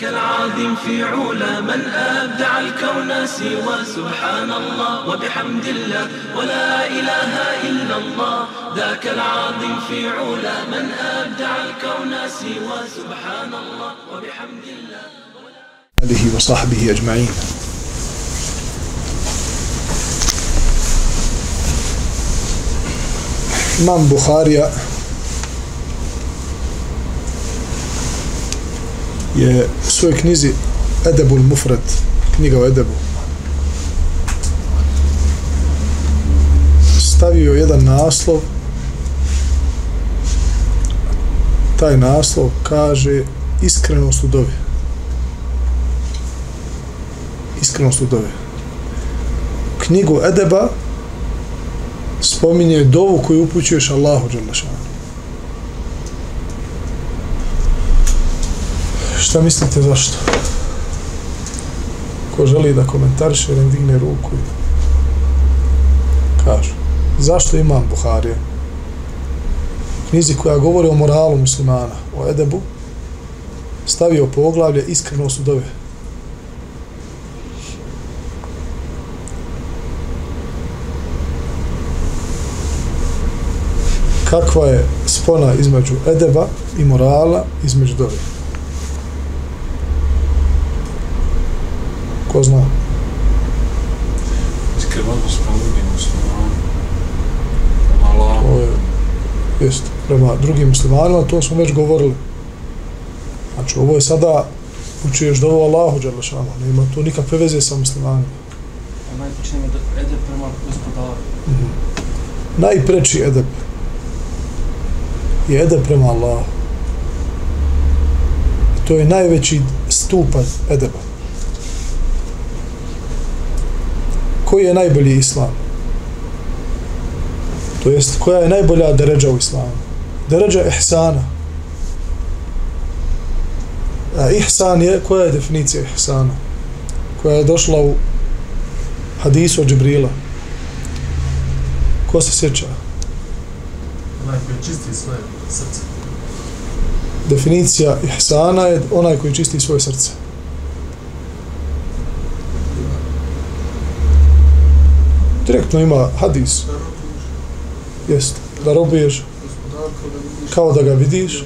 ذاك العظيم في علا من أبدع الكون سوى سبحان الله وبحمد الله ولا إله إلا الله. ذاك العظيم في علا من أبدع الكون سوى سبحان الله وبحمد الله آله وصحبه أجمعين. Imam Buharija je u svojoj knjizi Edebul Mufrat, knjiga o Edebu, stavio jedan naslov. Taj naslov kaže iskrenost u dobi iskrenost u dobi knjigu Edeba spominje dovu koju upućuješ Allahu Đalešanu. Šta mislite zašto? Ko želi da komentariše, da digne ruku i kaže. Zašto imam Buharije? Knjizi koja govori o moralu muslimana, o edebu, stavio poglavlje iskreno su dove. Kakva je spona između edeba i morala između dove? Ko zna? Iskren odnos prema drugim muslimanima. Prema Allahu. To je, jest, prema drugim muslimanima, to smo već govorili. Znači, ovo je sada učuješ da ovo Allahu Đalešanu, nema to nikakve veze sa muslimanima. A najpočnemo da ede prema gospodaru. Najpreči edep je edep prema Allahu. I to je najveći stupanj edeba. Koji je najbolji islam? To jest, koja je najbolja deređa u islamu? Deređa ihsana. A ihsan je, koja je definicija ihsana? Koja je došla u hadisu od Džibrila. Ko se sjeća? Onaj koji čisti svoje srce. Definicija ihsana je onaj koji čisti svoje srce. Direktno ima hadis. Jest. Da robuješ kao da ga vidiš.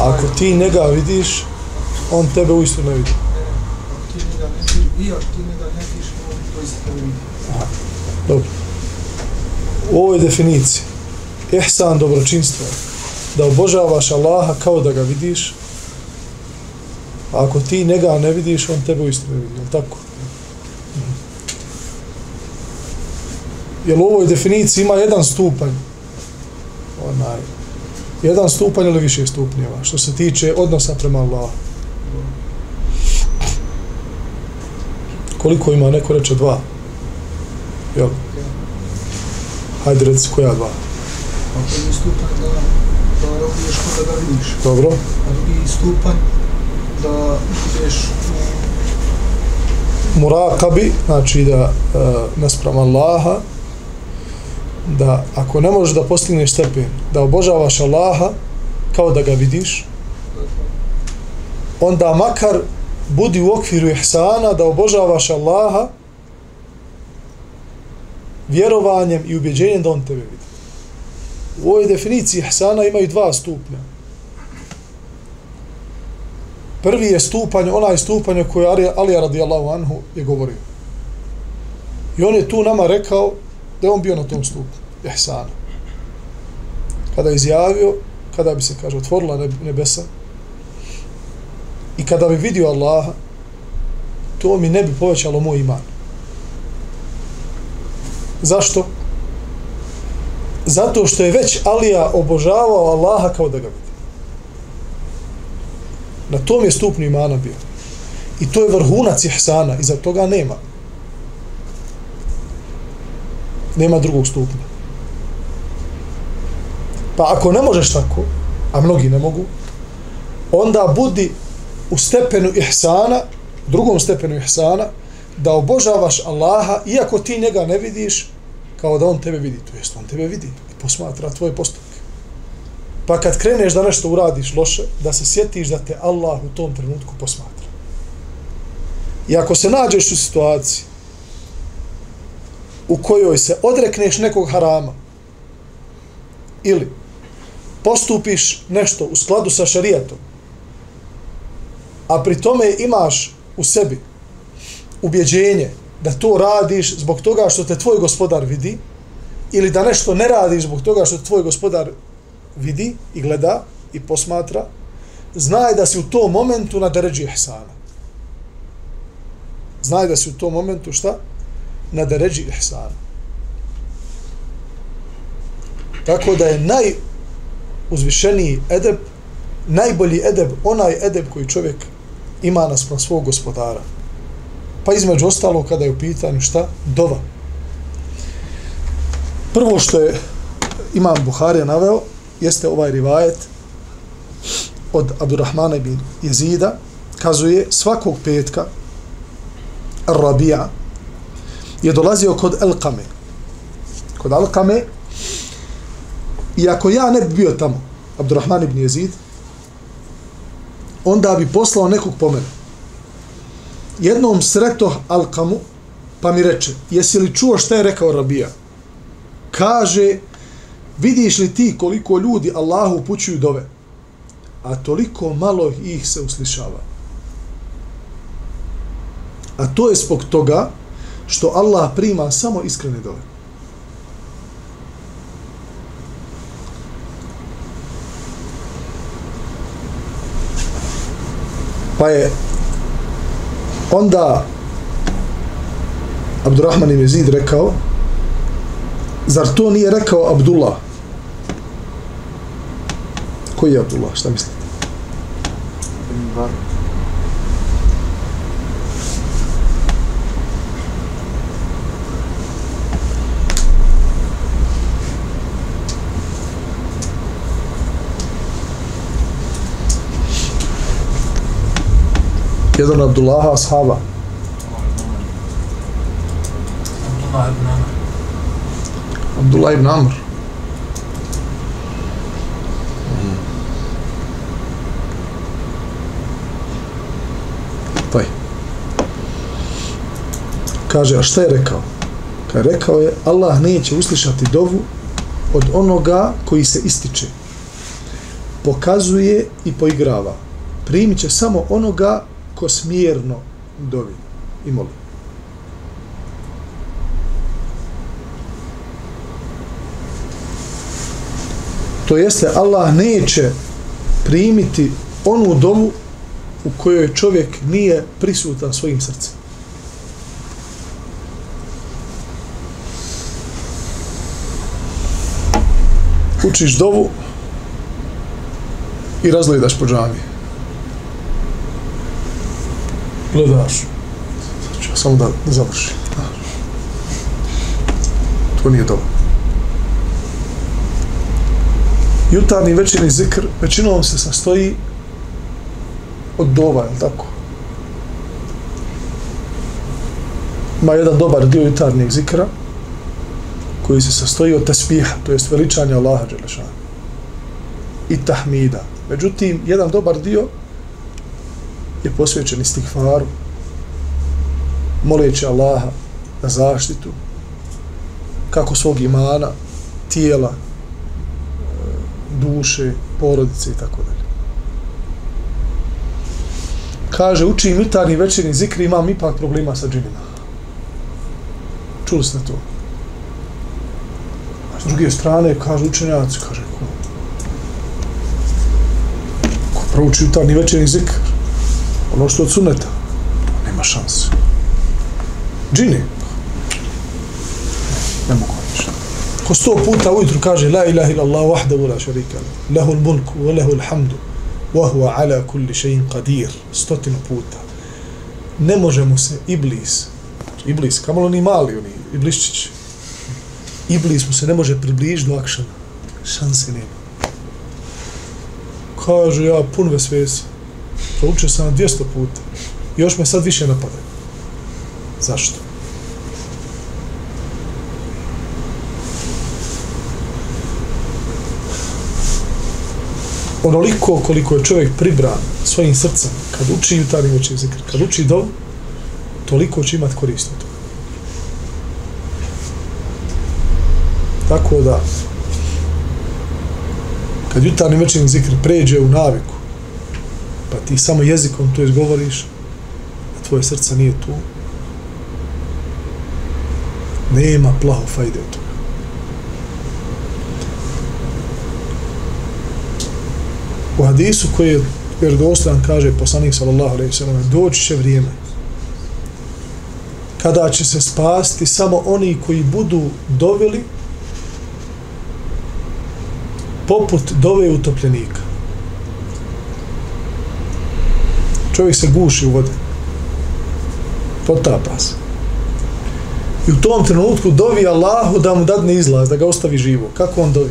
A ako ti njega vidiš, on tebe uistinu ne vidi. ti njega ne vidiš, i ako ti njega ne vidiš, on to isto vidi. Dobro. U ovoj definiciji, ihsan dobročinstvo da obožavaš Allaha kao da ga vidiš, a ako ti njega ne vidiš, on tebe uistinu ne vidi, je tako? Jer u ovoj definiciji ima jedan stupanj, onaj, jedan stupanj ili više stupnjeva, što se tiče odnosa prema Allahu. Koliko ima, neko reče dva. Jel? Hajde reci koja dva. Prvi stupanj da, da robuješ kao da ga vidiš. Dobro? A drugi stupanj da budeš u Murakabi, znači da e, naspram Allaha, da ako ne možeš da postigneš stepen, da obožavaš Allaha kao da ga vidiš, onda makar budi u okviru ihsana da obožavaš Allaha vjerovanjem i ubjeđenjem da on tebe vidi. U ovoj definiciji ihsana imaju dva stupnja. Prvi je stupanj, onaj stupanj o kojoj Ali, Ali radijallahu anhu je govorio. I on je tu nama rekao da je on bio na tom stupu, ihsana. Kada je izjavio, kada bi se, kaže, otvorila nebesa i kada bi vidio Allaha, to mi ne bi povećalo moj iman. Zašto? Zato što je već Alija obožavao Allaha kao da ga vidi. Na tom je stupnju imana bio. I to je vrhunac ihsana, iza toga nema. Nema drugog stupnja. Pa ako ne možeš tako, a mnogi ne mogu, onda budi u stepenu ihsana, drugom stepenu ihsana, da obožavaš Allaha, iako ti njega ne vidiš, kao da on tebe vidi. To jest, on tebe vidi i posmatra tvoje postupke. Pa kad kreneš da nešto uradiš loše, da se sjetiš da te Allah u tom trenutku posmatra. I ako se nađeš u situaciji u kojoj se odrekneš nekog harama ili postupiš nešto u skladu sa šarijatom, a pri tome imaš u sebi ubjeđenje da to radiš zbog toga što te tvoj gospodar vidi ili da nešto ne radiš zbog toga što te tvoj gospodar vidi i gleda i posmatra, znaj da si u tom momentu na deređi ihsana. Znaj da si u tom momentu šta? Na deređi ihsana. Tako da je najuzvišeniji edeb, najbolji edeb, onaj edeb koji čovjek ima naspram svog gospodara. Pa između ostalo kada je u pitanju šta? Dova. Prvo što je imam Buharija naveo jeste ovaj rivajet od Abdurrahmana ibn Jezida kazuje svakog petka Rabija je dolazio kod Elkame. Kod Elkame i ako ja ne bi bio tamo Abdurrahman ibn Jezid onda bi poslao nekog po mene. Jednom sreto Alkamu, pa mi reče, jesi li čuo šta je rekao Rabija? Kaže, vidiš li ti koliko ljudi Allahu upućuju dove, a toliko malo ih se uslišava. A to je zbog toga što Allah prima samo iskrene dove. Pa je onda Abdurrahman ibn Zid rekao zar to nije rekao Abdullah koji je Abdullah, šta mislite? Jedan Abdullaha ashaba. Abdullah ibn Amr. Abdullah ibn Amr. Taj. Kaže, a šta je rekao? Kaže, rekao je, Allah neće uslišati dovu od onoga koji se ističe. Pokazuje i poigrava. Primit će samo onoga ko smjerno dovi i moli. To jeste, Allah neće primiti onu dovu u kojoj čovjek nije prisutan svojim srcem. Učiš dovu i razgledaš po džamiji gledaš znači, samo da završi to nije dobro jutarni večerni zikr većinom se sastoji od dova, je tako? Ima jedan dobar dio jutarnjeg zikra koji se sastoji od tasbiha, to jest veličanja Allaha Đelešana i tahmida. Međutim, jedan dobar dio je posvećen istighfaru, moleći Allaha na zaštitu, kako svog imana, tijela, e, duše, porodice i tako dalje. Kaže, učim jutarnji večerni zikri, imam ipak problema sa džinima. Čuli ste to? A s druge strane, kaže učenjaci, kaže, ko, ko prouči jutarnji večerni zikr, ono što od suneta, nema šanse. Džini, ne mogu ništa. Ko sto puta ujutru kaže La ilaha ila Allah wahdahu la šarika lahu l-mulku, wa lahu l-hamdu, wa huwa ala kulli še'in qadir. Stotinu puta. Ne može mu se iblis znači iblis, kamalo oni mali oni iblisčić iblis mu se ne može približiti do akšana. Šanse nema. Kaže, ja pun vesvesa. Proučio sam 200 puta. Još me sad više napadaju. Zašto? onoliko koliko je čovjek pribran svojim srcem kad uči jutarnji večer zikr, kad uči dov, toliko će imati korist od toga. Tako da, kad jutarnji večer zikr pređe u naviku, pa ti samo jezikom to izgovoriš, a tvoje srce nije tu, nema plaho fajde od toga. u hadisu koji je vjerodostan kaže poslanik sallallahu alejhi ve sellem doći će vrijeme kada će se spasti samo oni koji budu doveli poput dove utopljenika čovjek se guši u vodi potapa se i u tom trenutku dovi Allahu da mu dadne izlaz, da ga ostavi živo kako on dovi?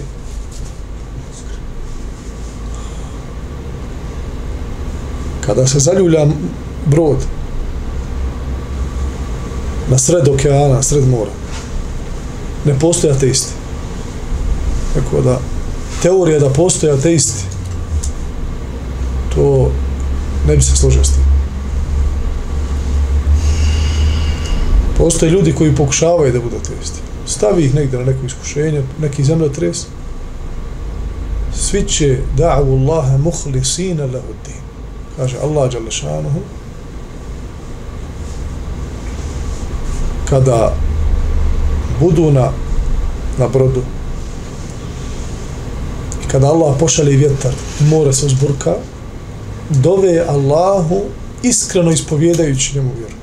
kada se zaljulja brod na sred okeana, na sred mora, ne postoje ateisti. Tako da, teorija da postoje ateisti, ne bi se složio s tim. Postoje ljudi koji pokušavaju da budu ateisti. Stavi ih negdje na neko iskušenje, neki zemljotres, svi će da'u Allahe muhlisina lahuddin. kaže Allah Đalešanuhu kada budu na na brodu i kada Allah pošali vjetar mora se uzburka dove Allahu iskreno ispovjedajući njemu vjeru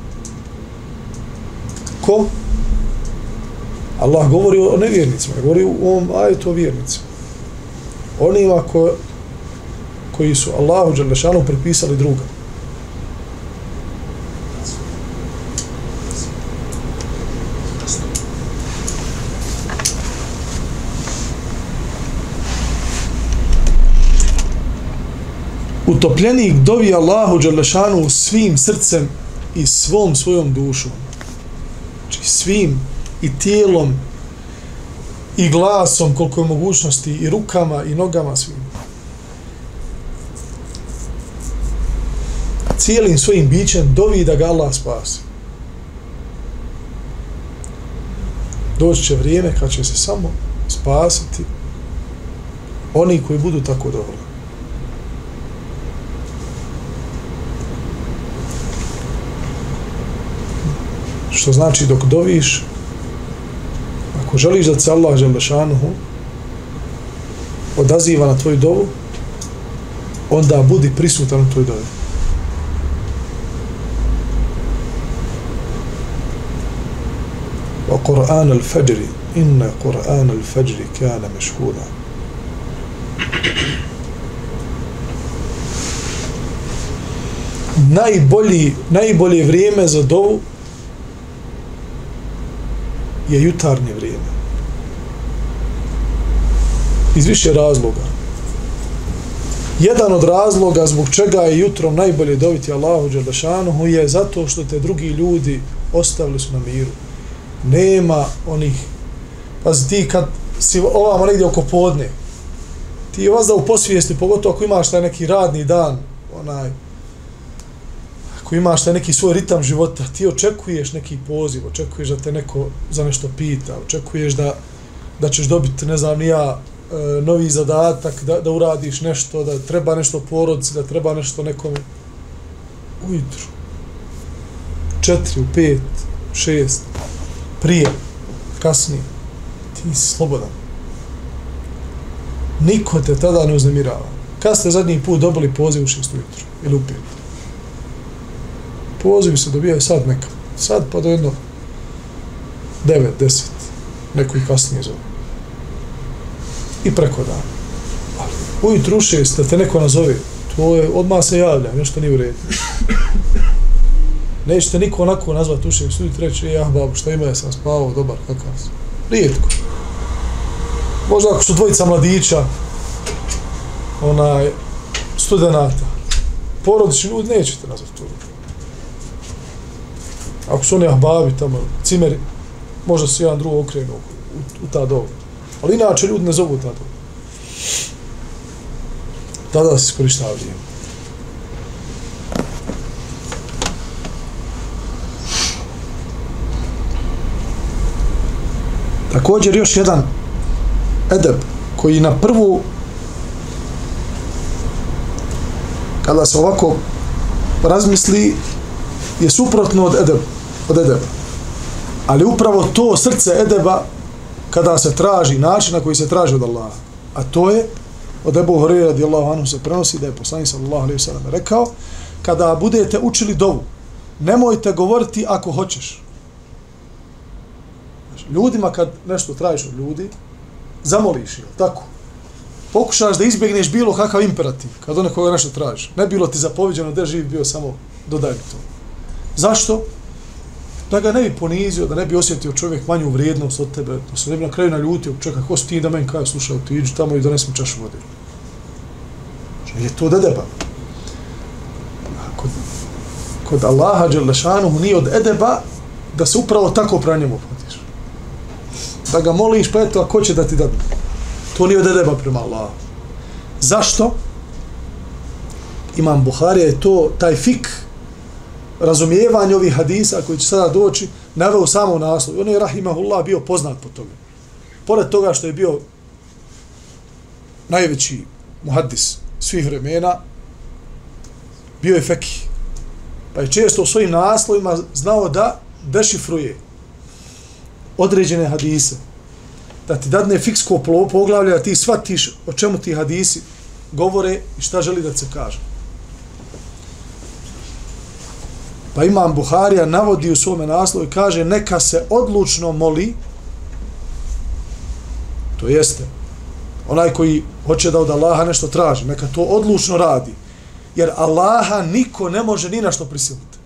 ko? Allah govori o nevjernicima govori u ovom ajetu o vjernicima onima ko, koji su Allahu Đalešanu pripisali druga. Vjerovjesnik dovi Allahu Đalešanu svim srcem i svom svojom dušom. Znači svim i tijelom i glasom koliko je mogućnosti i rukama i nogama svim. cijelim svojim bićem dovi da ga Allah spasi. Doći će vrijeme kad će se samo spasiti oni koji budu tako dobro. Što znači dok doviš, ako želiš da se Allah Želešanuhu odaziva na tvoju dovu, onda budi prisutan u tvoj dovi. وقرآن الفجر إن قرآن الفجر كان مشهودا najbolji, najbolje vrijeme za dovu je jutarnje vrijeme. Iz više razloga. Jedan od razloga zbog čega je jutrom najbolje dobiti Allahu Đerdašanuhu je zato što te drugi ljudi ostavili su na miru nema onih pazi ti kad si ovamo negdje oko podne ti je vas da u posvijesti pogotovo ako imaš taj neki radni dan onaj ako imaš taj neki svoj ritam života ti očekuješ neki poziv očekuješ da te neko za nešto pita očekuješ da da ćeš dobiti ne znam ja e, novi zadatak da, da uradiš nešto da treba nešto porodci, da treba nešto nekome ujutru četiri, u pet, šest prije, kasnije, ti si slobodan. Niko te tada ne uznemirava. Kad ste zadnji put dobili poziv u šest ujutru? Ili u pet? Pozivi se dobijaju sad neka. Sad pa do jedno devet, deset. Neko i kasnije zove. I preko dana. Ali ujutru u šest, da te neko nazove, to je, odmah se javlja, nešto nije u redu nećete niko onako nazvat šest, ujutru treći, ja babu, šta ima, ja sam spavao, dobar, kakav sam. Rijetko. Možda ako su dvojica mladića, onaj, studenta, porodični ljudi, nećete nazvati to. Ako su oni ahbabi tamo, cimeri, možda se jedan drugo okrenu u, u ta doba. Ali inače ljudi ne zovu ta doba. Tada se iskoristava vrijeme. Također još jedan edeb koji na prvu kada se ovako razmisli je suprotno od edeba, od edeba. Ali upravo to srce edeba kada se traži, način na koji se traži od Allaha, a to je od Ebu Horeira radijallahu anhu se prenosi da je poslanik sallallahu alejhi ve sellem rekao kada budete učili dovu nemojte govoriti ako hoćeš. Znači, ljudima kad nešto tražiš od ljudi zamoliš ih tako? Pokušaš da izbjegneš bilo kakav imperativ kad od koga nešto tražiš. Ne bilo ti zapoviđeno da živi bio samo dodaj to. Zašto? Da ga ne bi ponizio, da ne bi osjetio čovjek manju vrijednost od tebe, da se ne bi na kraju naljutio, čekaj, ko si ti da meni kaj, slušaj, ti iđi tamo i donesi mi čašu vode. Znači, je to dedeba. Kod, kod Allaha Đelešanu mu nije od edeba da se upravo tako pra njemu potiš. Da ga moliš, pa eto, a ko će da ti dadne? To nije od edeba prema Allaha. Zašto? Imam Buharija je to, taj fik, razumijevanje ovih hadisa koji će sada doći, naveo samo naslov. On je, rahimahullah, bio poznat po tome. Pored toga što je bio najveći muhaddis svih vremena, bio je feki. Pa je često u svojim naslovima znao da dešifruje određene hadise. Da ti dadne fiksko poglavlje, da ti shvatiš o čemu ti hadisi govore i šta želi da se kaže. Pa imam Buharija navodi u svome naslovu i kaže neka se odlučno moli to jeste onaj koji hoće da od Allaha nešto traži neka to odlučno radi jer Allaha niko ne može ni na što prisiliti.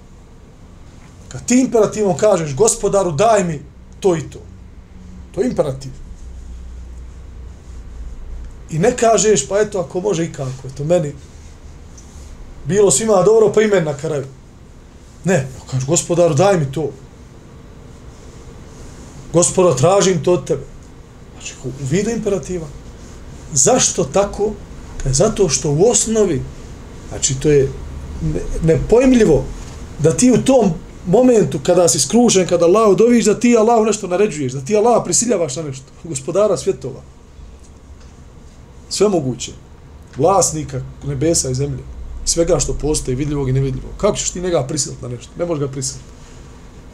Kad ti imperativom kažeš gospodaru daj mi to i to to je imperativ. I ne kažeš pa eto ako može i kako eto meni bilo svima dobro pa imen na kraju. Ne, pa kaže, gospodaru, daj mi to. Gospoda, tražim to od tebe. Znači, u vidu imperativa. Zašto tako? Kaže, zato što u osnovi, znači, to je nepojmljivo da ti u tom momentu kada si skružen, kada Allah doviš, da ti Allah nešto naređuješ, da ti Allah prisiljavaš na nešto. Gospodara svjetova. Sve moguće. Vlasnika nebesa i zemlje svega što postoji, vidljivog i nevidljivog. Kako ćeš ti njega prisiliti na nešto? Ne možeš ga prisiliti.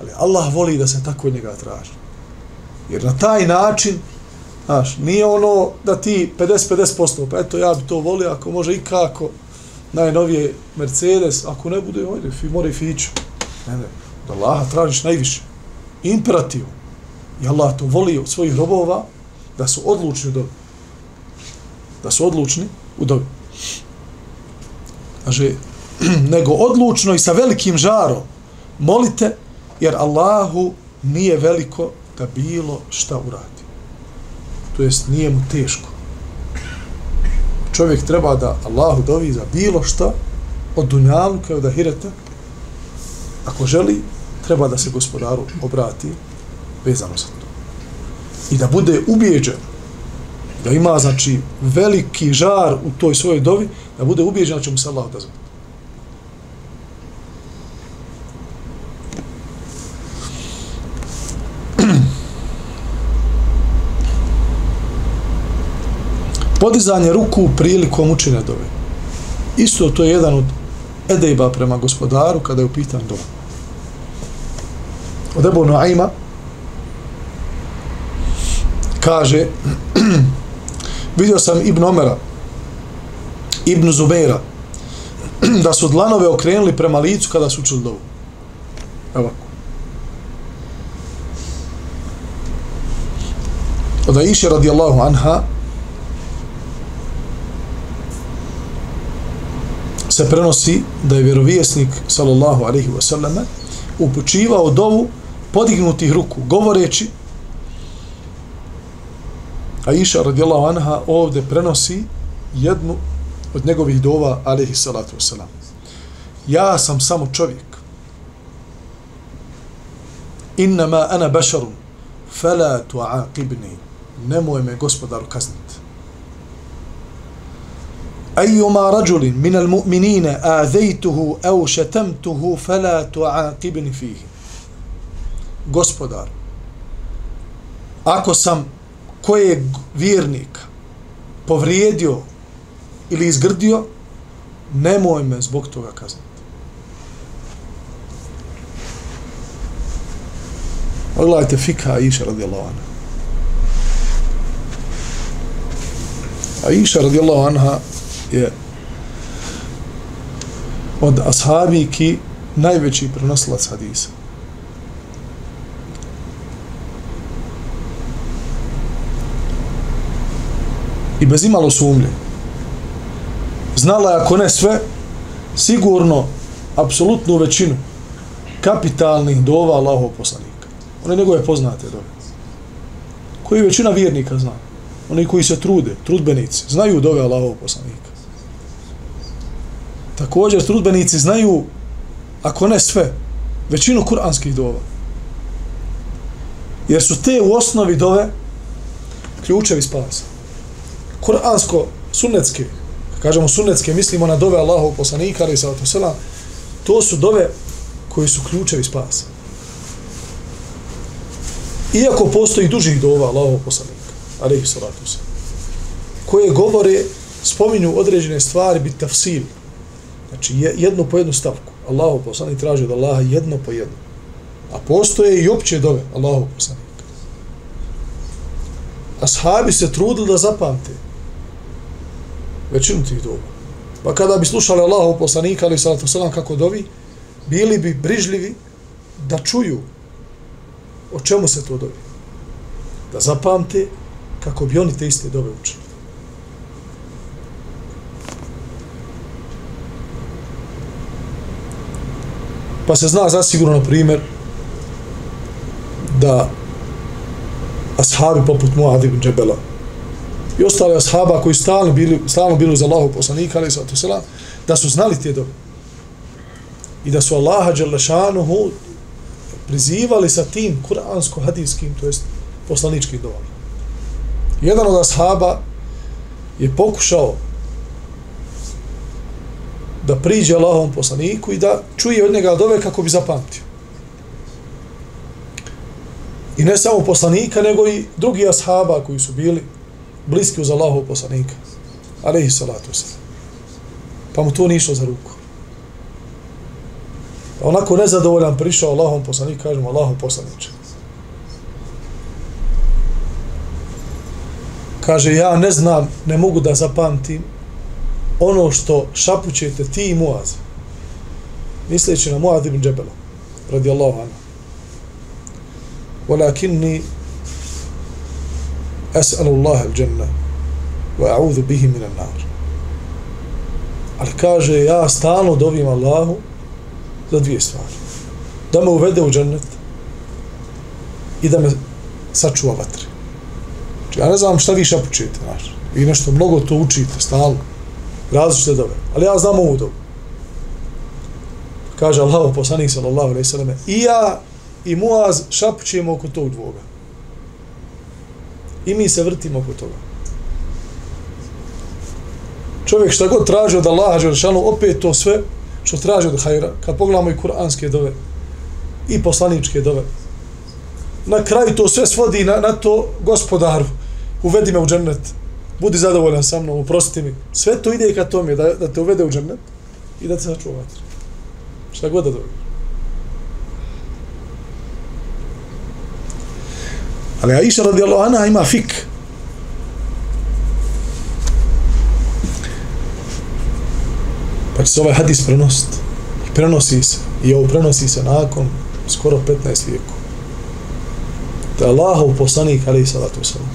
Ali Allah voli da se tako njega traži. Jer na taj način, znaš, nije ono da ti 50-50%, pa eto ja bi to volio, ako može i kako, najnovije Mercedes, ako ne bude, ojde, fi, mora i fiću. Ne, ne, da Allah tražiš najviše. Imperativ. I Allah to voli od svojih robova da su odlučni u dobi. Da su odlučni u dobi kaže, nego odlučno i sa velikim žarom molite, jer Allahu nije veliko da bilo šta uradi. To jest, nije mu teško. Čovjek treba da Allahu dovi za bilo šta od dunjalu kao da. Ako želi, treba da se gospodaru obrati vezano za to. I da bude ubijeđen da ima, znači, veliki žar u toj svojoj dovi, da bude ubijeđen da će mu se Allah odazvati. Podizanje ruku prilikom učine dove. Isto to je jedan od edejba prema gospodaru kada je upitan dova. Od Ebu Noaima kaže vidio sam Ibn Omera Ibn Zubeira da su dlanove okrenuli prema licu kada su učili dovu. Evo. Od Aisha radijallahu anha se prenosi da je vjerovjesnik sallallahu alaihi wa sallam upućivao dovu podignutih ruku govoreći Aisha radijallahu anha ovde prenosi jednu od njegovih dova, alihi salatu wasalam. Ja sam samo čovjek. Innama ana bašarun, fela tu'aqibni. Nemoj me gospodaru kazniti. أيما رجل من المؤمنين آذيته أو شتمته فلا تعاقبني فيه gospodar ako sam kojeg vjernika povrijedio ili izgrdio nemoj me zbog toga kazniti Pogledajte fika Aisha radijallahu anha. Aisha radijallahu anha je od ashabiki najveći prenosilac hadisa. I bez imalo sumlje. Znala je, ako ne sve, sigurno, apsolutnu većinu kapitalnih dova Allahov poslanika. One njegove poznate dove. Koji većina vjernika zna. Oni koji se trude, trudbenici, znaju dove Allahov poslanika. Također, trudbenici znaju, ako ne sve, većinu kuranskih dova. Jer su te u osnovi dove ključevi spasa. Kuransko, sunnetske, kažemo sunnetske, mislimo na dove Allahov poslanika, ali sa selam, to su dove koji su ključevi spasa. Iako postoji dužih dova Allahov poslanika, ali salatu selam, koje govore, spominju određene stvari, bit tafsil, Znači, jednu po jednu stavku. Allahu poslanik traži od Allaha jedno po jedno. A postoje i opće dove Allahu poslanika. Ashabi se trudili da zapamte većinu tih doba. Pa kada bi slušali Allahu poslanika, ali salatu selam kako dovi, bili bi brižljivi da čuju o čemu se to dovi. Da zapamte kako bi oni te iste dove učili. Pa se zna zasigurno, na primjer, da ashabi poput Muad ibn Džebela i ostali ashaba koji stalno bili, stalno bili uz Allahu poslanika, ali sallatu selam, da su znali te dobe. I da su Allaha Đelešanuhu prizivali sa tim kuransko-hadijskim, to jest poslaničkim dobama. Jedan od ashaba je pokušao da priđe Allahom poslaniku i da čuje od njega dove kako bi zapamtio. I ne samo poslanika, nego i drugi ashaba koji su bili bliski uz Allahov poslanika. alaihi salatu se. Pa mu to nišlo za ruku. Pa onako nezadovoljan prišao Allahom poslanik, kažemo Allahom poslaniče. Kaže, ja ne znam, ne mogu da zapamtim ono što šapućete ti i Muaz, misleći na Muaz ibn Džebela, radijallahu anhu. Walakinni as'alu Allah al-jannah wa a'udhu bihi minan nar. Ali kaže, ja stalno dovim Allahu za dvije stvari. Da me uvede u džennet i da me sačuva vatre. Znači, ja ne znam šta vi šapućete, znaš. Vi nešto mnogo to učite, stalno različite dove. Ali ja znam ovu dobu. Kaže Allah, poslanik sallallahu alaihi sallam, i ja i Muaz šapućemo oko tog dvoga. I mi se vrtimo oko toga. Čovjek šta god traži od Allaha, Đeršanu, opet to sve što traži od hajra, kad pogledamo i kuranske dove, i poslaničke dove, na kraju to sve svodi na, na to gospodaru, uvedi me u džennet, budi zadovoljan sa mnom, uprosti mi. Sve to ide ka tome, da, da te uvede u džennet i da te sačuva vatru. Šta god da dobi. Ali Aisha radijallahu anha ima fik. Pa će se ovaj hadis prenost. I prenosi se. I ovo prenosi se nakon skoro 15 vijeku. Da je Allahov poslanik, ali i salatu wasalam,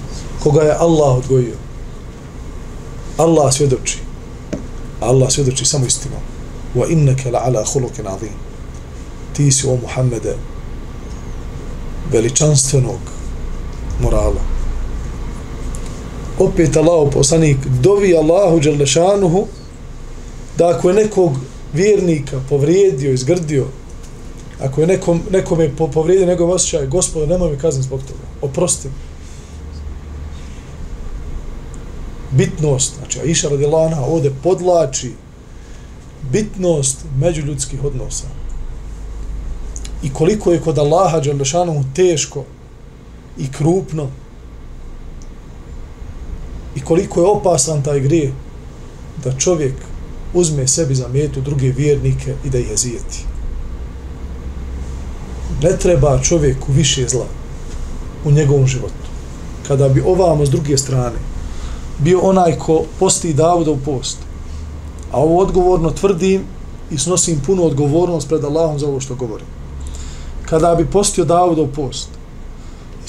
koga je Allah odgojio, Allah svjedoči. Allah svjedoči samo istinom. Wa innaka la'ala khuluqin azim. Ti si o Muhammede veličanstvenog morala. Opet Allah poslanik dovi Allahu dželle da ako je nekog vjernika povrijedio, izgrdio, ako je nekom, nekome po- povrijedio njegov osjećaj, gospodo, nemoj mi kazniti zbog toga. Oprosti mi. Bitnost, znači, Aisha Radilana anha ovde podlači bitnost međuljudskih odnosa. I koliko je kod Allaha Đalešanomu teško i krupno i koliko je opasan taj grije da čovjek uzme sebi za metu druge vjernike i da je zijeti. Ne treba čovjeku više zla u njegovom životu. Kada bi ovamo s druge strane bio onaj ko posti Davuda u post, a ovo odgovorno tvrdim i snosim punu odgovornost pred Allahom za ovo što govorim. Kada bi postio Davuda u post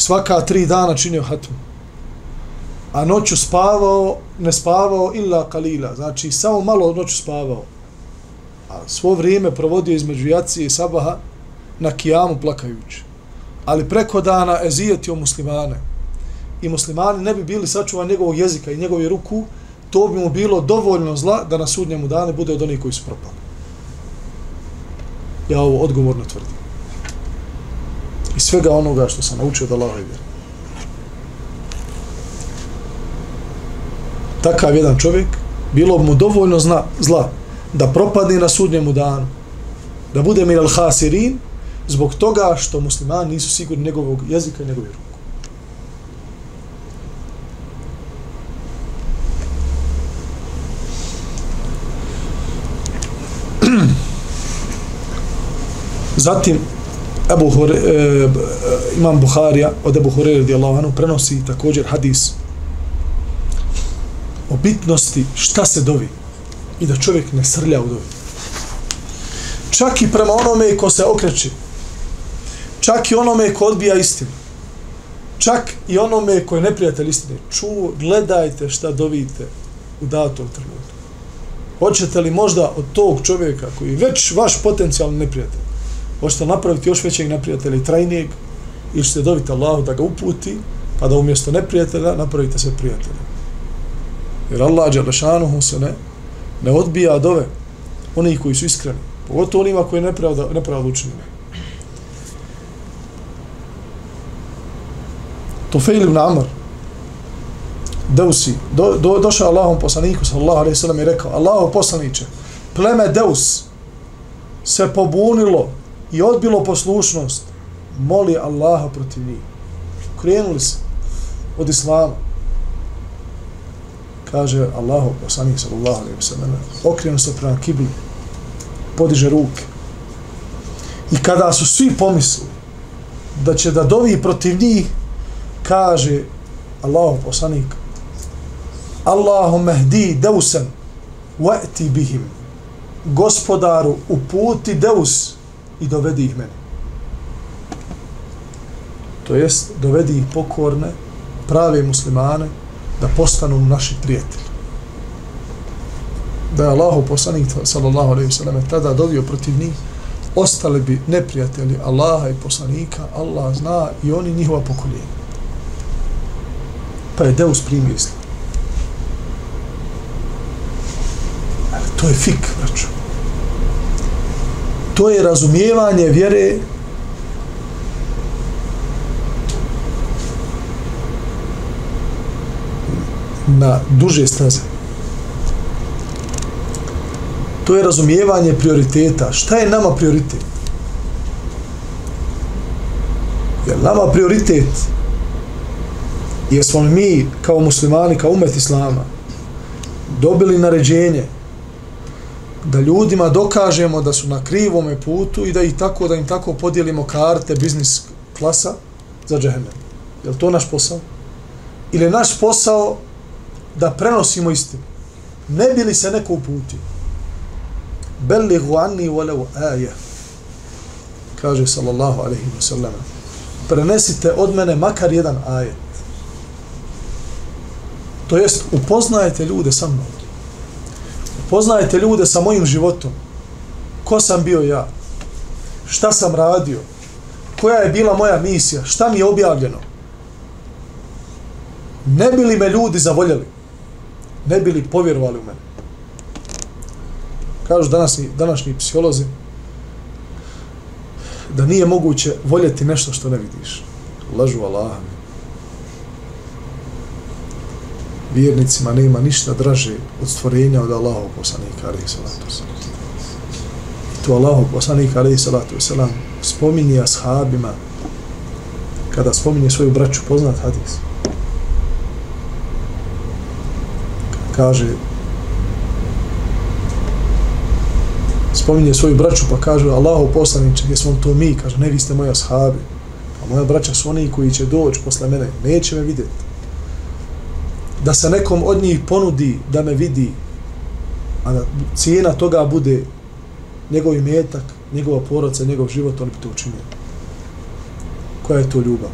svaka tri dana činio hatmu, a noću spavao, ne spavao illa kalila, znači samo malo noću spavao, a svo vrijeme provodio između jacije i sabaha na kijamu plakajući. Ali preko dana ezijetio muslimane i muslimani ne bi bili sačuvani njegovog jezika i njegove ruku, to bi mu bilo dovoljno zla da na sudnjemu dane bude od onih koji su propali. Ja ovo odgovorno tvrdim. I svega onoga što sam naučio da Allaha i takav jedan čovjek, bilo bi mu dovoljno zna, zla da propadne na sudnjemu danu, da bude mir al-hasirin, zbog toga što muslimani nisu sigurni njegovog jezika i njegove ruku. Zatim, Ebu Hure, e, eh, imam Buharija od Ebu Hore radijallahu anhu prenosi također hadis o bitnosti šta se dovi i da čovjek ne srlja u dovi. Čak i prema onome ko se okreće, čak i onome ko odbija istinu, čak i onome ko je neprijatelj istine, Ču, gledajte šta dovite u datom trenutku. Hoćete li možda od tog čovjeka koji je već vaš potencijalni neprijatelj, hoćete napraviti još većeg neprijatelja i trajnijeg, ili ćete dobiti Allahu da ga uputi, pa da umjesto neprijatelja napravite se prijatelja. Jer Allah Đalešanuhu se ne, ne odbija dove onih koji su iskreni. Pogotovo onima koji nepravda, nepravda učinili. Tufejl ibn Amr Deusi do, do, došao Allahom poslaniku sallallahu alaihi sallam i rekao Allaho poslaniće pleme Deus se pobunilo i odbilo poslušnost moli Allaha protiv njih. Krenuli se od Islama. Kaže Allahu poslanik sallallahu alejhi ve sellem okrenu se prema kibli podiže ruke. I kada su svi pomislili da će da dovi protiv njih kaže Allahu poslanik Allahumma hdi dausan wa'ti bihim. Gospodaru uputi deus i dovedi ih meni to jest dovedi ih pokorne prave muslimane da postanu naši prijatelji. Da je Allahu poslanik sallallahu alejhi ve tada dovio protiv njih, ostali bi neprijatelji Allaha i poslanika, Allah zna i oni njihova pokoljenja. Pa je Deus primio islam. To je fik, braću. To je razumijevanje vjere na duže staze. To je razumijevanje prioriteta. Šta je nama prioritet? Je nama prioritet jesmo li mi kao muslimani, kao umet islama dobili naređenje da ljudima dokažemo da su na krivome putu i da ih tako, da im tako podijelimo karte biznis klasa za džehennem. Je to naš posao? Ili je naš posao da prenosimo istinu. Ne bi li se neko uputio? Bellihu anni walau aje. Kaže sallallahu alaihi wa sallam. Prenesite od mene makar jedan ajet. To jest, upoznajete ljude sa mnom. Poznajte ljude sa mojim životom. Ko sam bio ja? Šta sam radio? Koja je bila moja misija? Šta mi je objavljeno? Ne bi li me ljudi zavoljeli? ne bili povjerovali u mene. kažu današnji, današnji psiholozi, da nije moguće voljeti nešto što ne vidiš. Lažu Allah. Vjernicima nema ništa draže od stvorenja od Allahov poslanika, alaihi salatu wasalam. I to Allahov poslanika, alaihi salatu wasalam, spominje ashabima, kada spominje svoju braću, poznat hadis. Kaže, spominje svoju braću pa kaže Allahu poslaniče, jesmo to mi, kaže, ne vi ste moji ashabi. a moja braća su oni koji će doći posle mene, neće me vidjeti. Da se nekom od njih ponudi da me vidi, a da cijena toga bude njegov imetak, njegova porodca, njegov život, oni bi to učinili. Koja je to ljubav?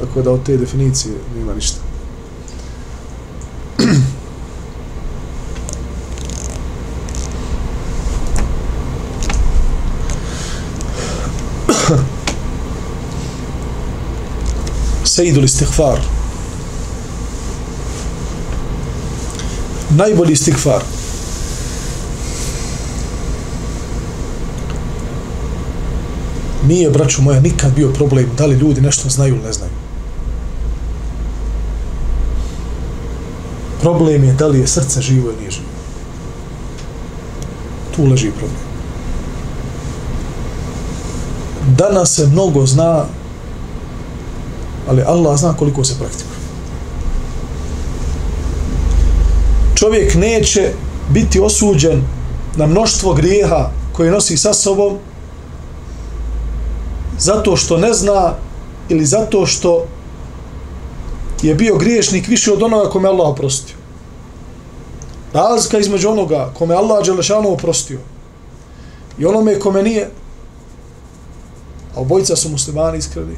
Tako da od te definicije nema ništa. Sejidul istighfar. Najbolji istigfar. Nije, braću moja, nikad bio problem da li ljudi nešto znaju ili ne znaju. Problem je da li je srce živo ili nije živo. Tu leži problem. Danas se mnogo zna ali Allah zna koliko se praktikuje. Čovjek neće biti osuđen na mnoštvo grijeha koje nosi sa sobom zato što ne zna ili zato što je bio griješnik više od onoga kome Allah oprostio. Razlika između onoga kome Allah Đelešanu oprostio i onome kome nije, a obojica su muslimani iskreni,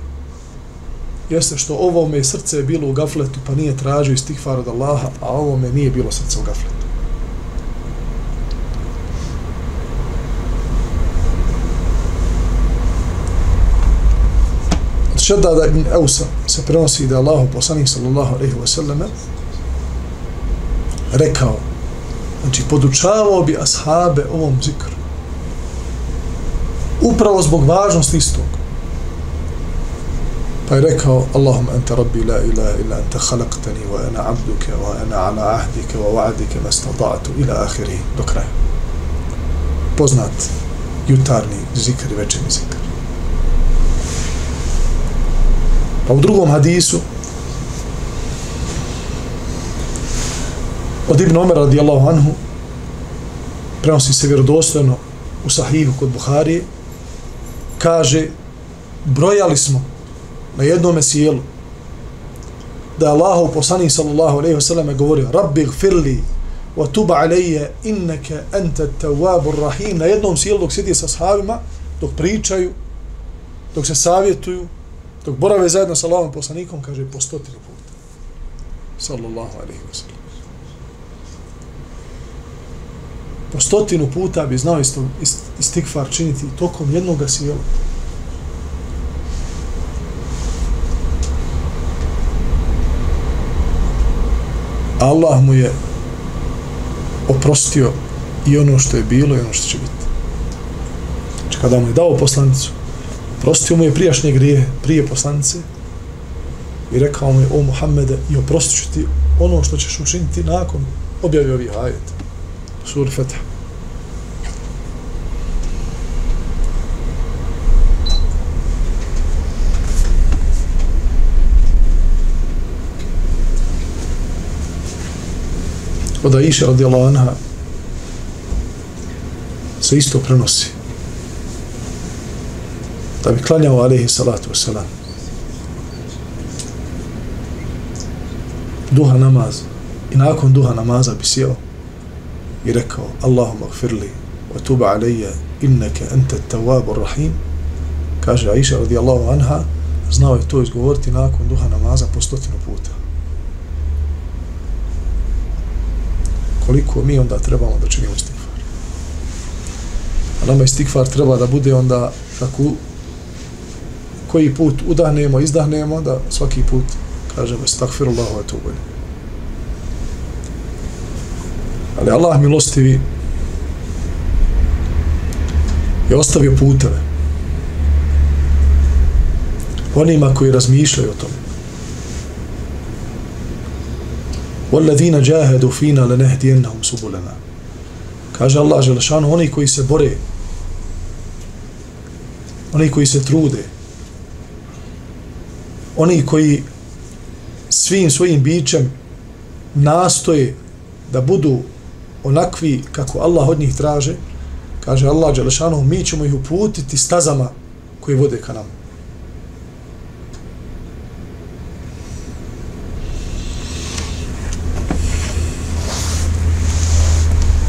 jeste što ovome srce je bilo u gafletu pa nije tražio istihfar od Allaha, a ovome nije bilo srce u gafletu. Od Šedada ibn Eusa se prenosi da Allah poslanik sallallahu alaihi wa sallame rekao znači podučavao bi ashabe ovom zikru upravo zbog važnosti istog Pa je rekao, Allahum anta rabbi la ilaha illa anta khalaqtani wa ana abduke wa ana ala ahdike wa wa'adike ma ila ahiri do kraja. Poznat jutarni zikr i večerni zikr. Pa u drugom hadisu od Ibn Omer radijallahu anhu prenosi se vjerodostojno u sahihu kod Buharije kaže brojali smo na jednom sjelu da Allahu poslanik sallallahu alejhi ve sellem govori rabbi gfirli wa tub alayya innaka anta at-tawwabur rahim. Na jednom sjelu dok sjedi sa sahabima dok pričaju dok se savjetuju dok borave zajedno sa Allahom poslanikom kaže po stotinu puta. Sallallahu alejhi ve sellem po stotinu puta bi znao istikfar činiti tokom jednog sjela. Allah mu je oprostio i ono što je bilo i ono što će biti. Znači kada mu je dao poslanicu, oprostio mu je prijašnje grije prije poslanice i rekao mu je o Muhammede i oprostit ću ti ono što ćeš učiniti nakon objavi ovih ajeta. Sur Fetah. Od Aisha radijallahu anha se isto prenosi. Da bi klanjao alaihi salatu wasalam duha namaz. I nakon duha namaza bi sjeo i rekao Allahumma gfirli wa tuba alaija inneke ente tawabu rahim. Kaže Aisha radijallahu anha znao je to izgovoriti nakon duha namaza po stotinu puta. Koliko mi onda trebamo da činimo istikvar. A nama istikvar treba da bude onda kako koji put udahnemo, izdahnemo, da svaki put kažemo stakfirullahu etubu. Ali Allah milostivi je ostavio puteve onima koji razmišljaju o tome وَالَّذِينَ جَاهَدُوا فِينَا لَنَهْدِيَنَّهُمْ سُبُلَنَا Kaže Allah Želešanu, oni koji se bore, oni koji se trude, oni koji svim svojim bićem nastoje da budu onakvi kako Allah od njih traže, kaže Allah Đelešanu, mi ćemo ih uputiti stazama koje vode ka nama.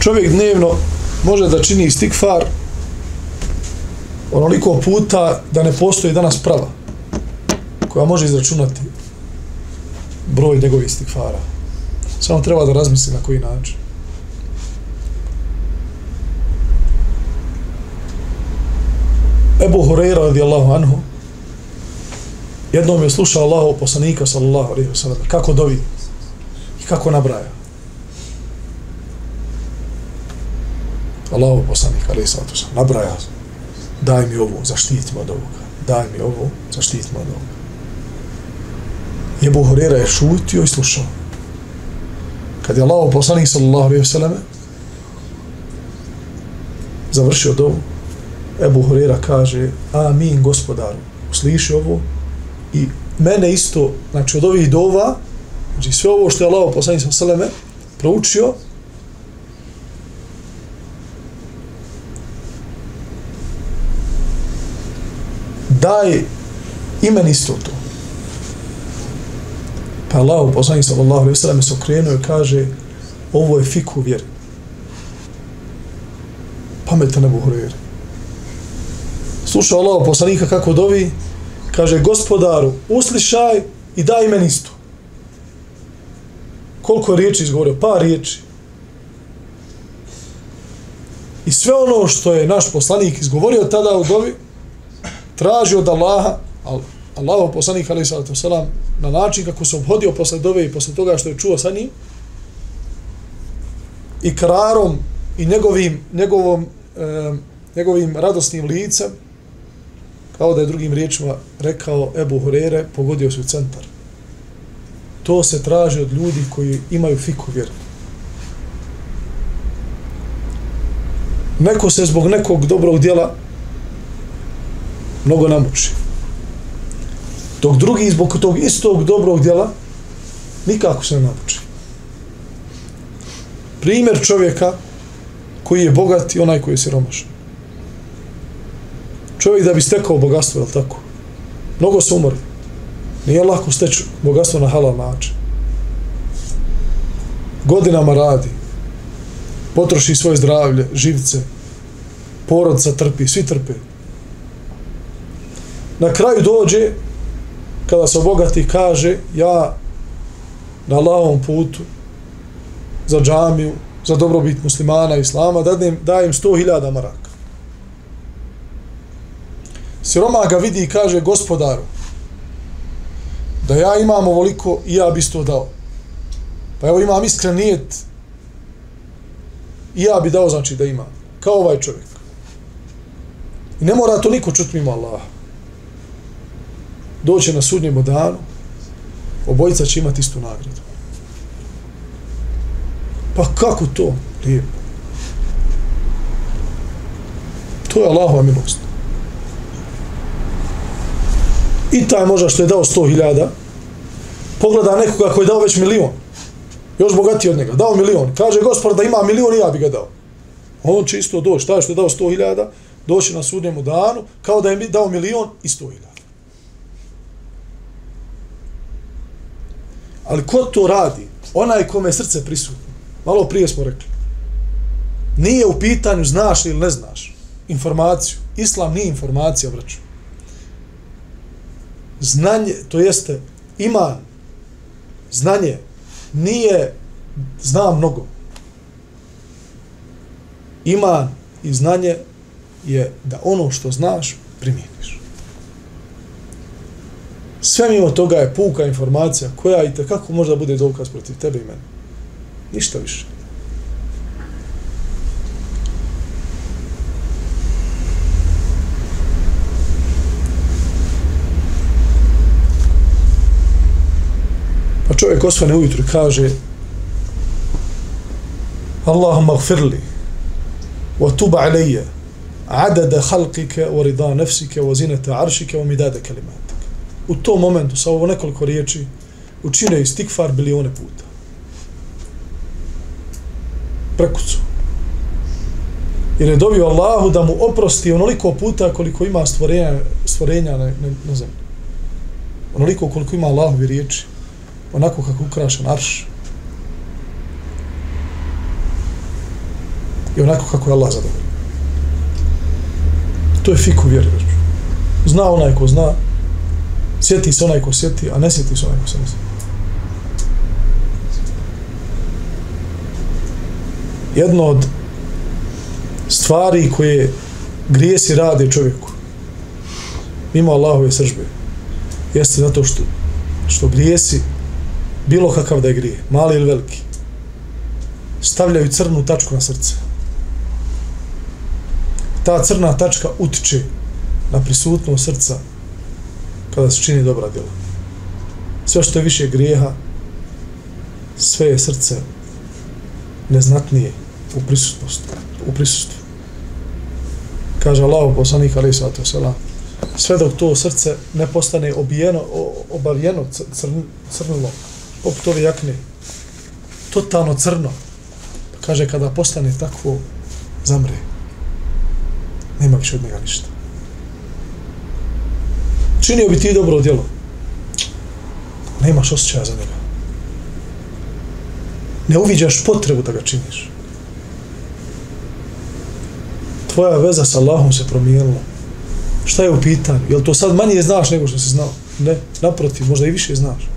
Čovjek dnevno može da čini istikfar onoliko puta da ne postoji danas prava koja može izračunati broj njegovih istikfara. Samo treba da razmisli na koji način. Ebu Hureyra radijallahu anhu jednom je slušao Allahov poslanika sallallahu alaihi wa sallam kako dovi i kako nabraja. Allahu poslanik, ali sa to nabraja, daj mi ovo, zaštiti me od ovoga, daj mi ovo, zaštiti me od ovoga. Je Buhurira je šutio i slušao. Kad je Allahu poslanik, sallallahu alaihi wa sallam, završio dovu, Ebu Hurera kaže, amin gospodaru, usliši ovo i mene isto, znači od ovih dova, znači sve ovo što je Allah poslanik sa Seleme proučio, daj imen isto to. Pa Allah, poslanik sallallahu alaihi sallam, se okrenuo i kaže, ovo je fiku vjeri. Pametan Ebu Hureyre. Slušao Allah poslanika kako dovi, kaže, gospodaru, uslišaj i daj imen isto. Koliko je riječi izgovorio? Par riječi. I sve ono što je naš poslanik izgovorio tada u dovi, traži od Allaha, Allahov poslanik ali sallatu selam, na način kako se obhodio posle dove i posle toga što je čuo sa njim, i krarom i njegovim, njegovom, e, njegovim radosnim licem, kao da je drugim riječima rekao Ebu Hurere, pogodio se u centar. To se traži od ljudi koji imaju fiku vjeru. Neko se zbog nekog dobrog djela mnogo namuči. Dok drugi zbog tog istog dobrog djela nikako se ne namuči. Primjer čovjeka koji je bogat i onaj koji je siromašan. Čovjek da bi stekao bogatstvo, je tako? Mnogo se umori. Nije lako steći bogatstvo na halal način. Godinama radi. Potroši svoje zdravlje, živce. Porodca trpi, svi trpe na kraju dođe kada se obogati kaže ja na lavom putu za džamiju za dobrobit muslimana i islama dajem, dajem sto hiljada maraka. Siroma ga vidi i kaže gospodaru da ja imam ovoliko i ja bi sto dao. Pa evo imam iskren nijet i ja bi dao znači da ima kao ovaj čovjek. I ne mora to niko čuti mimo Allaha doće na sudnjemu danu, obojica će imati istu nagradu. Pa kako to? Lijepo. To je Allahova milost. I taj možda što je dao sto hiljada, pogleda nekoga koji je dao već milion. Još bogatiji od njega. Dao milion. Kaže gospod da ima milion i ja bi ga dao. On će isto doći. Taj što je dao sto hiljada, doći na sudnjemu danu, kao da je dao milion i sto hiljada. Ali ko to radi? Onaj kome je srce prisutno. Malo prije smo rekli. Nije u pitanju znaš ili ne znaš informaciju. Islam nije informacija, vraću. Znanje, to jeste iman, znanje, nije zna mnogo. Iman i znanje je da ono što znaš primjeniš. Sve mimo toga je puka informacija koja i kako možda bude dokaz protiv tebe i mene. Ništa više. Pa čovjek osvane ujutru kaže Allahumma gfirli wa tub alayya adada khalqika wa rida nafsika wa zinata arshika wa midada kalimata U tom momentu, sa ovo nekoliko riječi, učine istikfar bilione puta. Prekucu. Jer je dobio Allahu da mu oprosti onoliko puta koliko ima stvorenja, stvorenja na, na, na zemlji. Onoliko koliko ima Allahovi riječi. Onako kako ukrašen arš. I onako kako je Allah zadovoljio. To je fiku vjeri. Zna onaj ko zna, sjeti se onaj ko sjeti, a ne sjeti se onaj ko se ne sjeti. Jedno od stvari koje grijesi rade čovjeku mimo Allahove sržbe jeste zato što što grijesi bilo kakav da je grije mali ili veliki stavljaju crnu tačku na srce ta crna tačka utiče na prisutnost srca Pa kada se čini dobra djela. Sve što je više grijeha sve je srce neznatnije u prisutnosti u prisustvu. Kaže Allah poslanik alaih sallatu wasalam sve dok to srce ne postane obijeno, obavijeno crn, crnilo poput ove jakne totalno crno kaže kada postane takvo zamre. Nema više od njega ništa činio bi ti dobro djelo nemaš osjećaja za njega ne uviđaš potrebu da ga činiš tvoja veza sa Allahom se promijenila. Šta je u pitanju? Jel to sad manje znaš nego što si znao? Ne, naprotiv, možda i više znaš.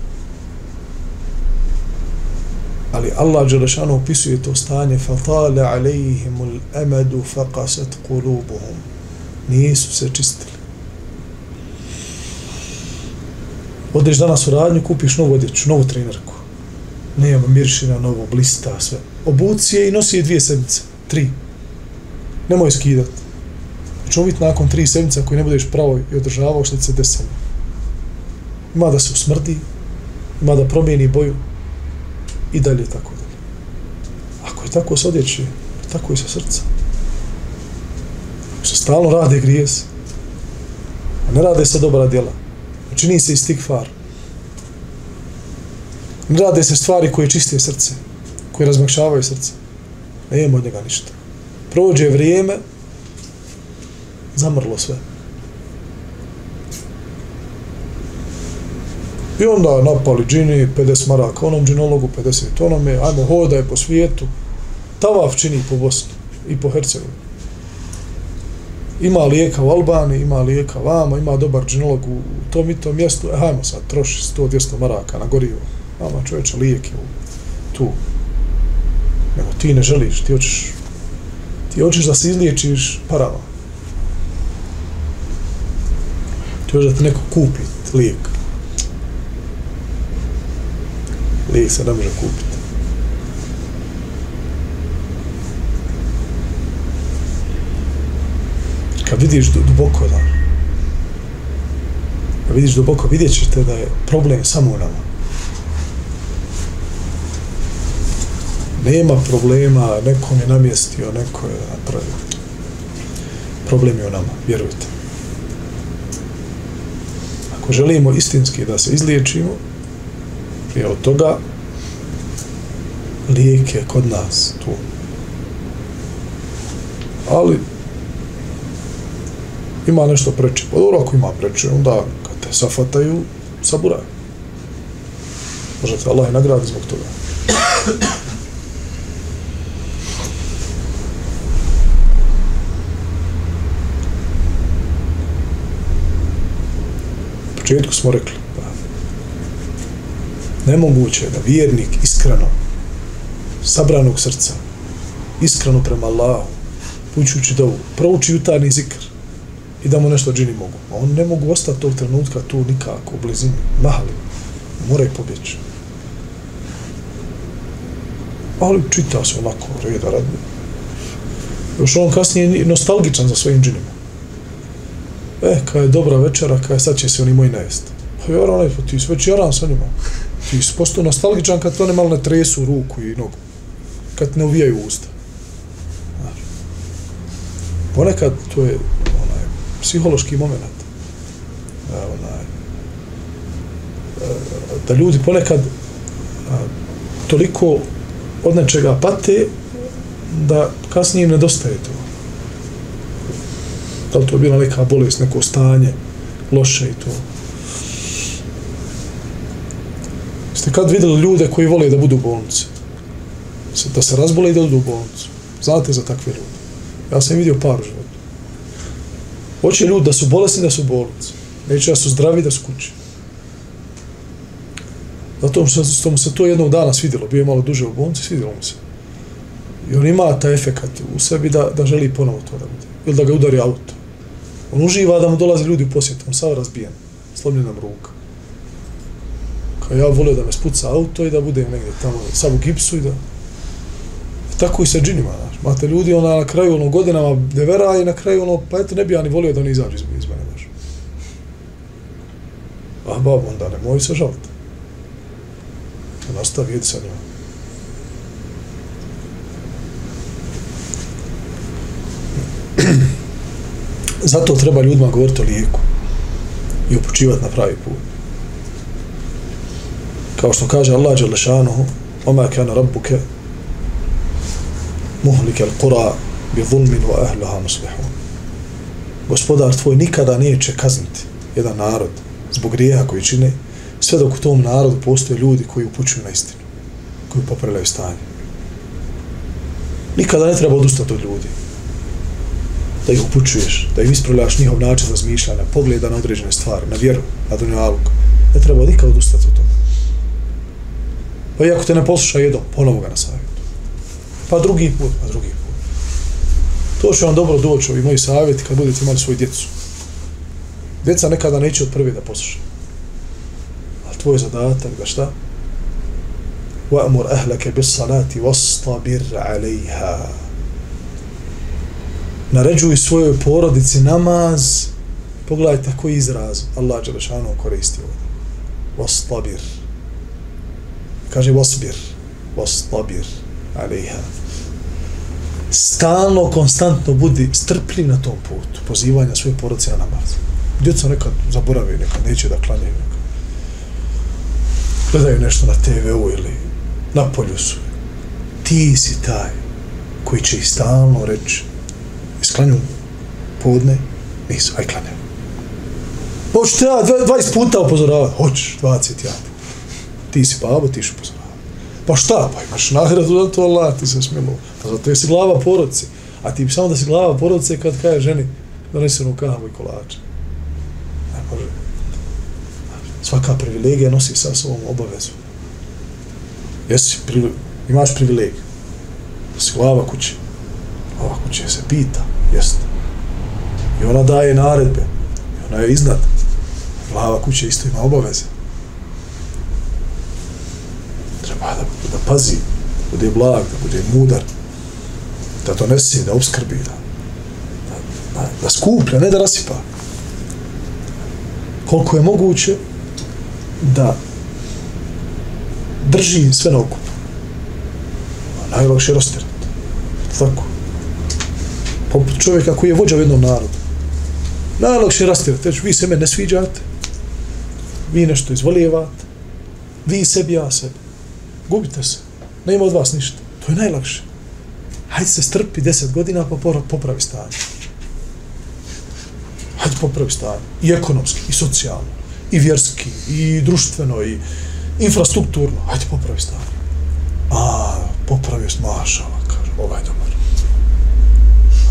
Ali Allah Đelešanu opisuje to stanje فَطَالَ عَلَيْهِمُ الْأَمَدُ فَقَسَتْ قُلُوبُهُمْ Nisu se čistili. Odeš danas u radnju, kupiš novu odjeću, novu trenerku. Nema miršina, novo, blista, sve. Obuci je i nosi je dvije sedmice, tri nemoj skidat. Znači, Čemo biti nakon tri sedmice koji ne budeš pravo i održavao što se desilo. Ima da se usmrdi, ima da promijeni boju i dalje tako dalje. Ako je tako s odjeće, tako i sa srca. Što stalno rade grijes, a ne rade se dobra djela. Čini se istikfar. Ne rade se stvari koje čiste srce, koje razmakšavaju srce. Nema od njega ništa prođe vrijeme, zamrlo sve. I onda napali džini, 50 maraka onom džinologu, 50 onome, ajmo hodaj po svijetu, tavaf čini po Bosni i po Hercegovini. Ima lijeka u Albaniji, ima lijeka vamo, ima dobar džinolog u tom i tom mjestu, e, hajmo sad, troši 100-200 maraka na gorivo. Ama čovječe, lijek je tu. Nego ti ne želiš, ti hoćeš ti hoćeš da se izliječiš parama. Ti hoćeš da te neko kupi lijek. Lijek se ne može kupiti. Kad vidiš duboko da kad vidiš duboko, vidjet ćete da je problem samo u nama. nema problema, neko je namjestio, neko je napravio. Problem je u nama, vjerujte. Ako želimo istinski da se izliječimo, prije od toga, lijek je kod nas tu. Ali, ima nešto preče. Pa dobro, ako ima preče, onda kad te safataju, saburaju. Možete Allah i nagradi zbog toga. U početku smo rekli pa, nemoguće da vjernik iskreno sabranog srca iskreno prema Allahu učući da prouči jutarni zikr i da mu nešto džini mogu a on ne mogu ostati tog trenutka tu nikako u blizini mahali mora i pobjeći ali čita se onako reda radno još on kasnije nostalgičan za svojim džinima e, kada je dobra večera, kada sad će se oni moji najest. Pa jer onaj, pa ti si već jaran sa njima. ti si postao nostalgičan kad to ne malo ne tresu ruku i nogu. Kad ne uvijaju usta. Ponekad to je psihološki moment. Da, onaj, da ljudi ponekad toliko od nečega pate da kasnije im nedostaje to. Da li to je bila neka bolest, neko stanje, loše i to. Ste kad vidjeli ljude koji vole da budu u bolnici? Se- Da se razbole i da budu u bolnicu. Znate za takve ljude. Ja sam vidio par u. Hoće ljudi da su bolesni da su u bolnici. Neće da su zdravi da su kući. Zato što, što mu se to jednog dana svidjelo. Bio je malo duže u bolnici, svidjelo mu se. I on ima taj efekat u sebi da, da želi ponovo to da bude. Ili da ga udari auto. On uživa da mu dolaze ljudi u posjetu. On sav razbijen. Slomljena nam ruka. Kao ja volio da me spuca auto i da budem negdje tamo, sav u gipsu i da... I tako i sa džinima, znaš. Mate ljudi ona na kraju ono godinama devera i na kraju ono, pa eto ne bi ja ni volio da oni izađu iz, iz mene, baš. A babo, onda nemoj se žaliti. Pa nastavi, jedi sa njima. Zato treba ljudima govoriti o lijeku i upućivati na pravi put. Kao što kaže Allah Đalešanuhu Oma kana rabbuke muhlike al-qura bi zulmin wa ahluha muslihun. Gospodar tvoj nikada neće kazniti jedan narod zbog grijeha koji čine, sve dok u tom narodu postoje ljudi koji upućuju na istinu, koji popravljaju stanje. Nikada ne treba odustati od ljudi. Da ih upućuješ, da ih ispravljaš njihov način razmišljanja, pogleda na određene stvari, na vjeru, na dunjalog. Ne treba nikada odustati od toga. Pa i ako te ne posluša jedno, ponovo ga na savjet Pa drugi put, pa drugi put. To će vam dobro doći, ovi moji savjeti, kad budete imali svoju djecu. Djeca nekada neće od prve da posluša. Ali tvoj zadatak da šta? وَأْمُرْ أَهْلَكَ بِالصَّلَاةِ وَاسْطَبِرْ عَلَيْهَا Naređuj svojoj porodici namaz. Pogledajte koji izraz Allah Đelešanu koristi ovdje. وَاسْطَبِرْ Kaže وَاسْبِرْ وَاسْطَبِرْ عَلَيْهَا Stalno, konstantno budi strpljiv na tom putu. Pozivanja svoje porodice na namaz. Djeca nekad zaboravaju, nekad neće da klanjaju, nekad gledaju nešto na TV-u ili na polju su. Ti si taj koji će ih stalno reći isklanju podne, nisu, aj klanjaju. Hoću te ja 20 puta upozoravati? Hoćeš, 20 ja. Ti si babo, ti ću upozoravati. Pa šta, pa imaš nagradu za to Allah, ti se smilo. Pa zato jesi glava porodice. A ti samo da si glava porodice kad kaže ženi donesi onu kahvu i kolače. Ne može. Svaka privilegija nosi sa sobom obavezu. Jesi, pri, imaš privilegiju. Si glava kuće. Glava kuće se pita, jeste. I ona daje naredbe. I ona je iznad. Glava kuće isto ima obaveze. Treba da, da pazi, da bude blag, da bude mudar, da donese, da obskrbi, da, da, da, da skuplja, ne da rasipa. Koliko je moguće da drži sve na okupu. Najlakše je rasterati. Tako. Poput čovjeka koji je vođa u jednom narodu. Najlakše je rasterati. Znači, vi se me ne sviđate, vi nešto izvolijevate, vi sebi, ja sebi. Gubite se. Nema od vas ništa. To je najlakše. Hajde se strpi deset godina pa popravi stanje. Hajde popravi stanje. I ekonomski, i socijalno, i vjerski, i društveno, i infrastrukturno. Hajde popravi stanje. A, popravio se mašala, kaže, ovaj dobar.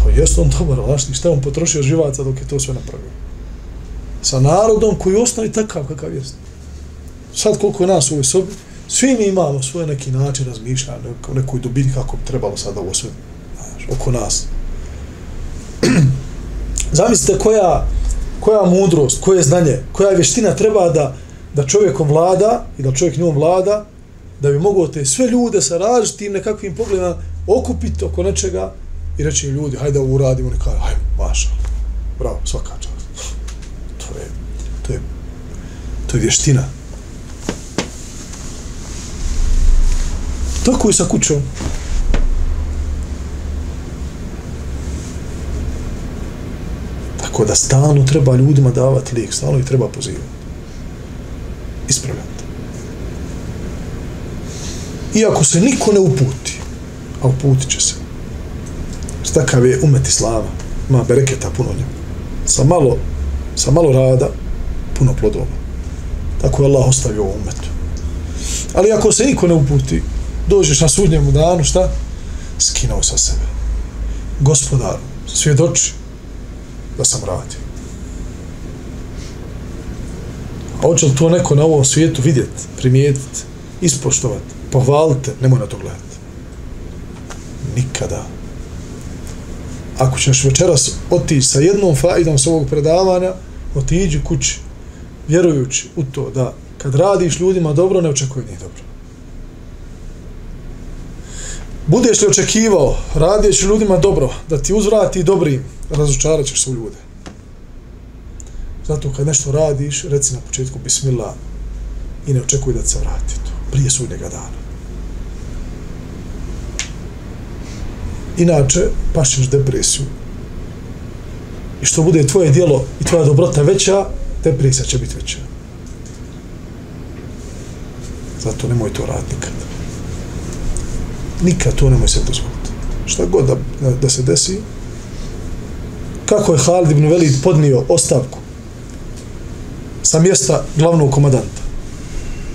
Pa jeste on dobar, ali znaš šta on potrošio živaca dok je to sve napravio. Sa narodom koji je osnovi takav kakav jest. Sad koliko je nas u ovoj sobi, svi mi imamo svoj neki način razmišljanja, neku, nekoj dubini kako bi trebalo sada ovo sve, znaš, oko nas. Zamislite koja, koja mudrost, koje znanje, koja vještina treba da, da čovjekom vlada i da čovjek njom vlada, da bi mogao te sve ljude sa različitim nekakvim pogledama okupiti oko nečega i reći im ljudi, hajde ovo uradimo, oni kaže, hajde, maša, bravo, svaka čast. To je, to je, to je vještina. Tako je sa kućom. Tako da stalno treba ljudima davati lijek, stalno ih treba pozivati. Ispravljati. Iako se niko ne uputi, a uputit će se. Takav je umet Islama. Ima bereketa puno njega. Sa malo, sa malo rada, puno plodova. Tako je Allah ostavio ovom umetu. Ali ako se niko ne uputi, dođeš na sudnjemu danu, šta? Skinuo sa sebe. Gospodar, svjedoči da sam radio. A hoće li to neko na ovom svijetu vidjeti, primijetiti, ispoštovati, pohvalite, nemoj na to gledati. Nikada. Ako ćeš večeras otići sa jednom fajdom s ovog predavanja, otiđi kući, vjerujući u to da kad radiš ljudima dobro, ne očekuj njih dobro. Budeš li očekivao, radijeći ljudima dobro, da ti uzvrati dobrim, razočarat ćeš se u ljude. Zato kad nešto radiš, reci na početku bismillah i ne očekuj da se vrati to, prije sudnjega dana. Inače, pašiš depresiju. I što bude tvoje dijelo i tvoja dobrota veća, depresija će biti veća. Zato nemoj to raditi nikada. Nikad to nemoj se dozvoliti. Šta god da, da, se desi, kako je Halid ibn Velid podnio ostavku sa mjesta glavnog komadanta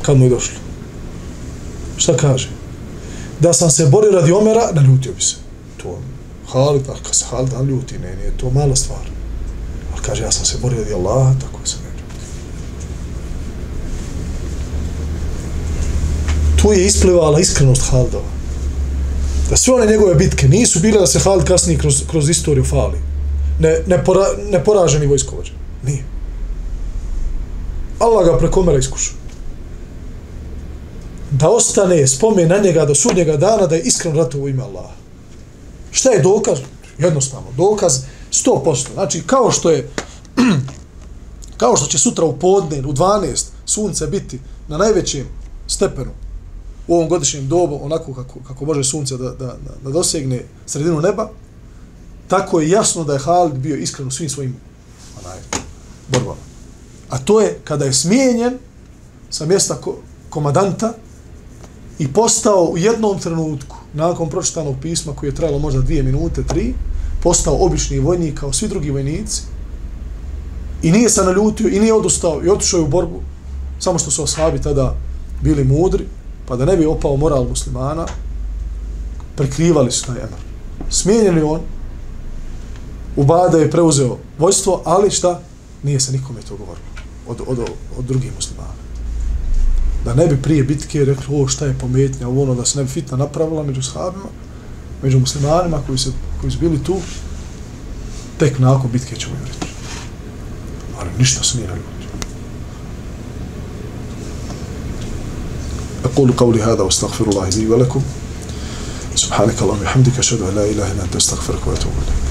kad mu je došlo. Šta kaže? Da sam se borio radi Omera, naljutio bi se. To Halid, a kad se Halid naljuti, ne, nije to mala stvar. Ali kaže, ja sam se borio radi Allaha, tako se ne ljuti. Tu je isplivala iskrenost Halidova. Da sve one njegove bitke nisu bile da se Halid kasnije kroz, kroz istoriju fali. Ne, ne, pora, ne poraženi vojskovođa. Nije. Allah ga preko mera iskušao. Da ostane spomen na njega do sudnjega dana da je iskren ratu u ime Allaha. Šta je dokaz? Jednostavno, dokaz 100%. Znači, kao što je kao što će sutra u podne, u 12, sunce biti na najvećem stepenu u ovom godišnjem dobu, onako kako, kako može sunce da, da, da dosegne sredinu neba, tako je jasno da je Halid bio iskren u svim svojim onaj, borbama. A to je kada je smijenjen sa mjesta ko, komadanta i postao u jednom trenutku, nakon pročitanog pisma koje je trajalo možda dvije minute, tri, postao obični vojnik kao svi drugi vojnici i nije se naljutio i nije odustao i otišao je u borbu, samo što su ashabi tada bili mudri, pa da ne bi opao moral muslimana, prekrivali su taj emar. Smijenjen je on, Ubada je preuzeo vojstvo, ali šta? Nije se nikome to govorilo od, od, od drugih muslimana. Da ne bi prije bitke rekli, o šta je pometnja, ovo ono, da se ne bi fitna napravila među sahabima, među muslimanima koji, se, koji su bili tu, tek nakon bitke ćemo joj reći. Ali ništa se nije naljutio. أقول قولي هذا واستغفر الله لي ولكم. سبحانك اللهم وبحمدك أشهد أن لا إله إلا أنت أستغفرك وأتوب إليك.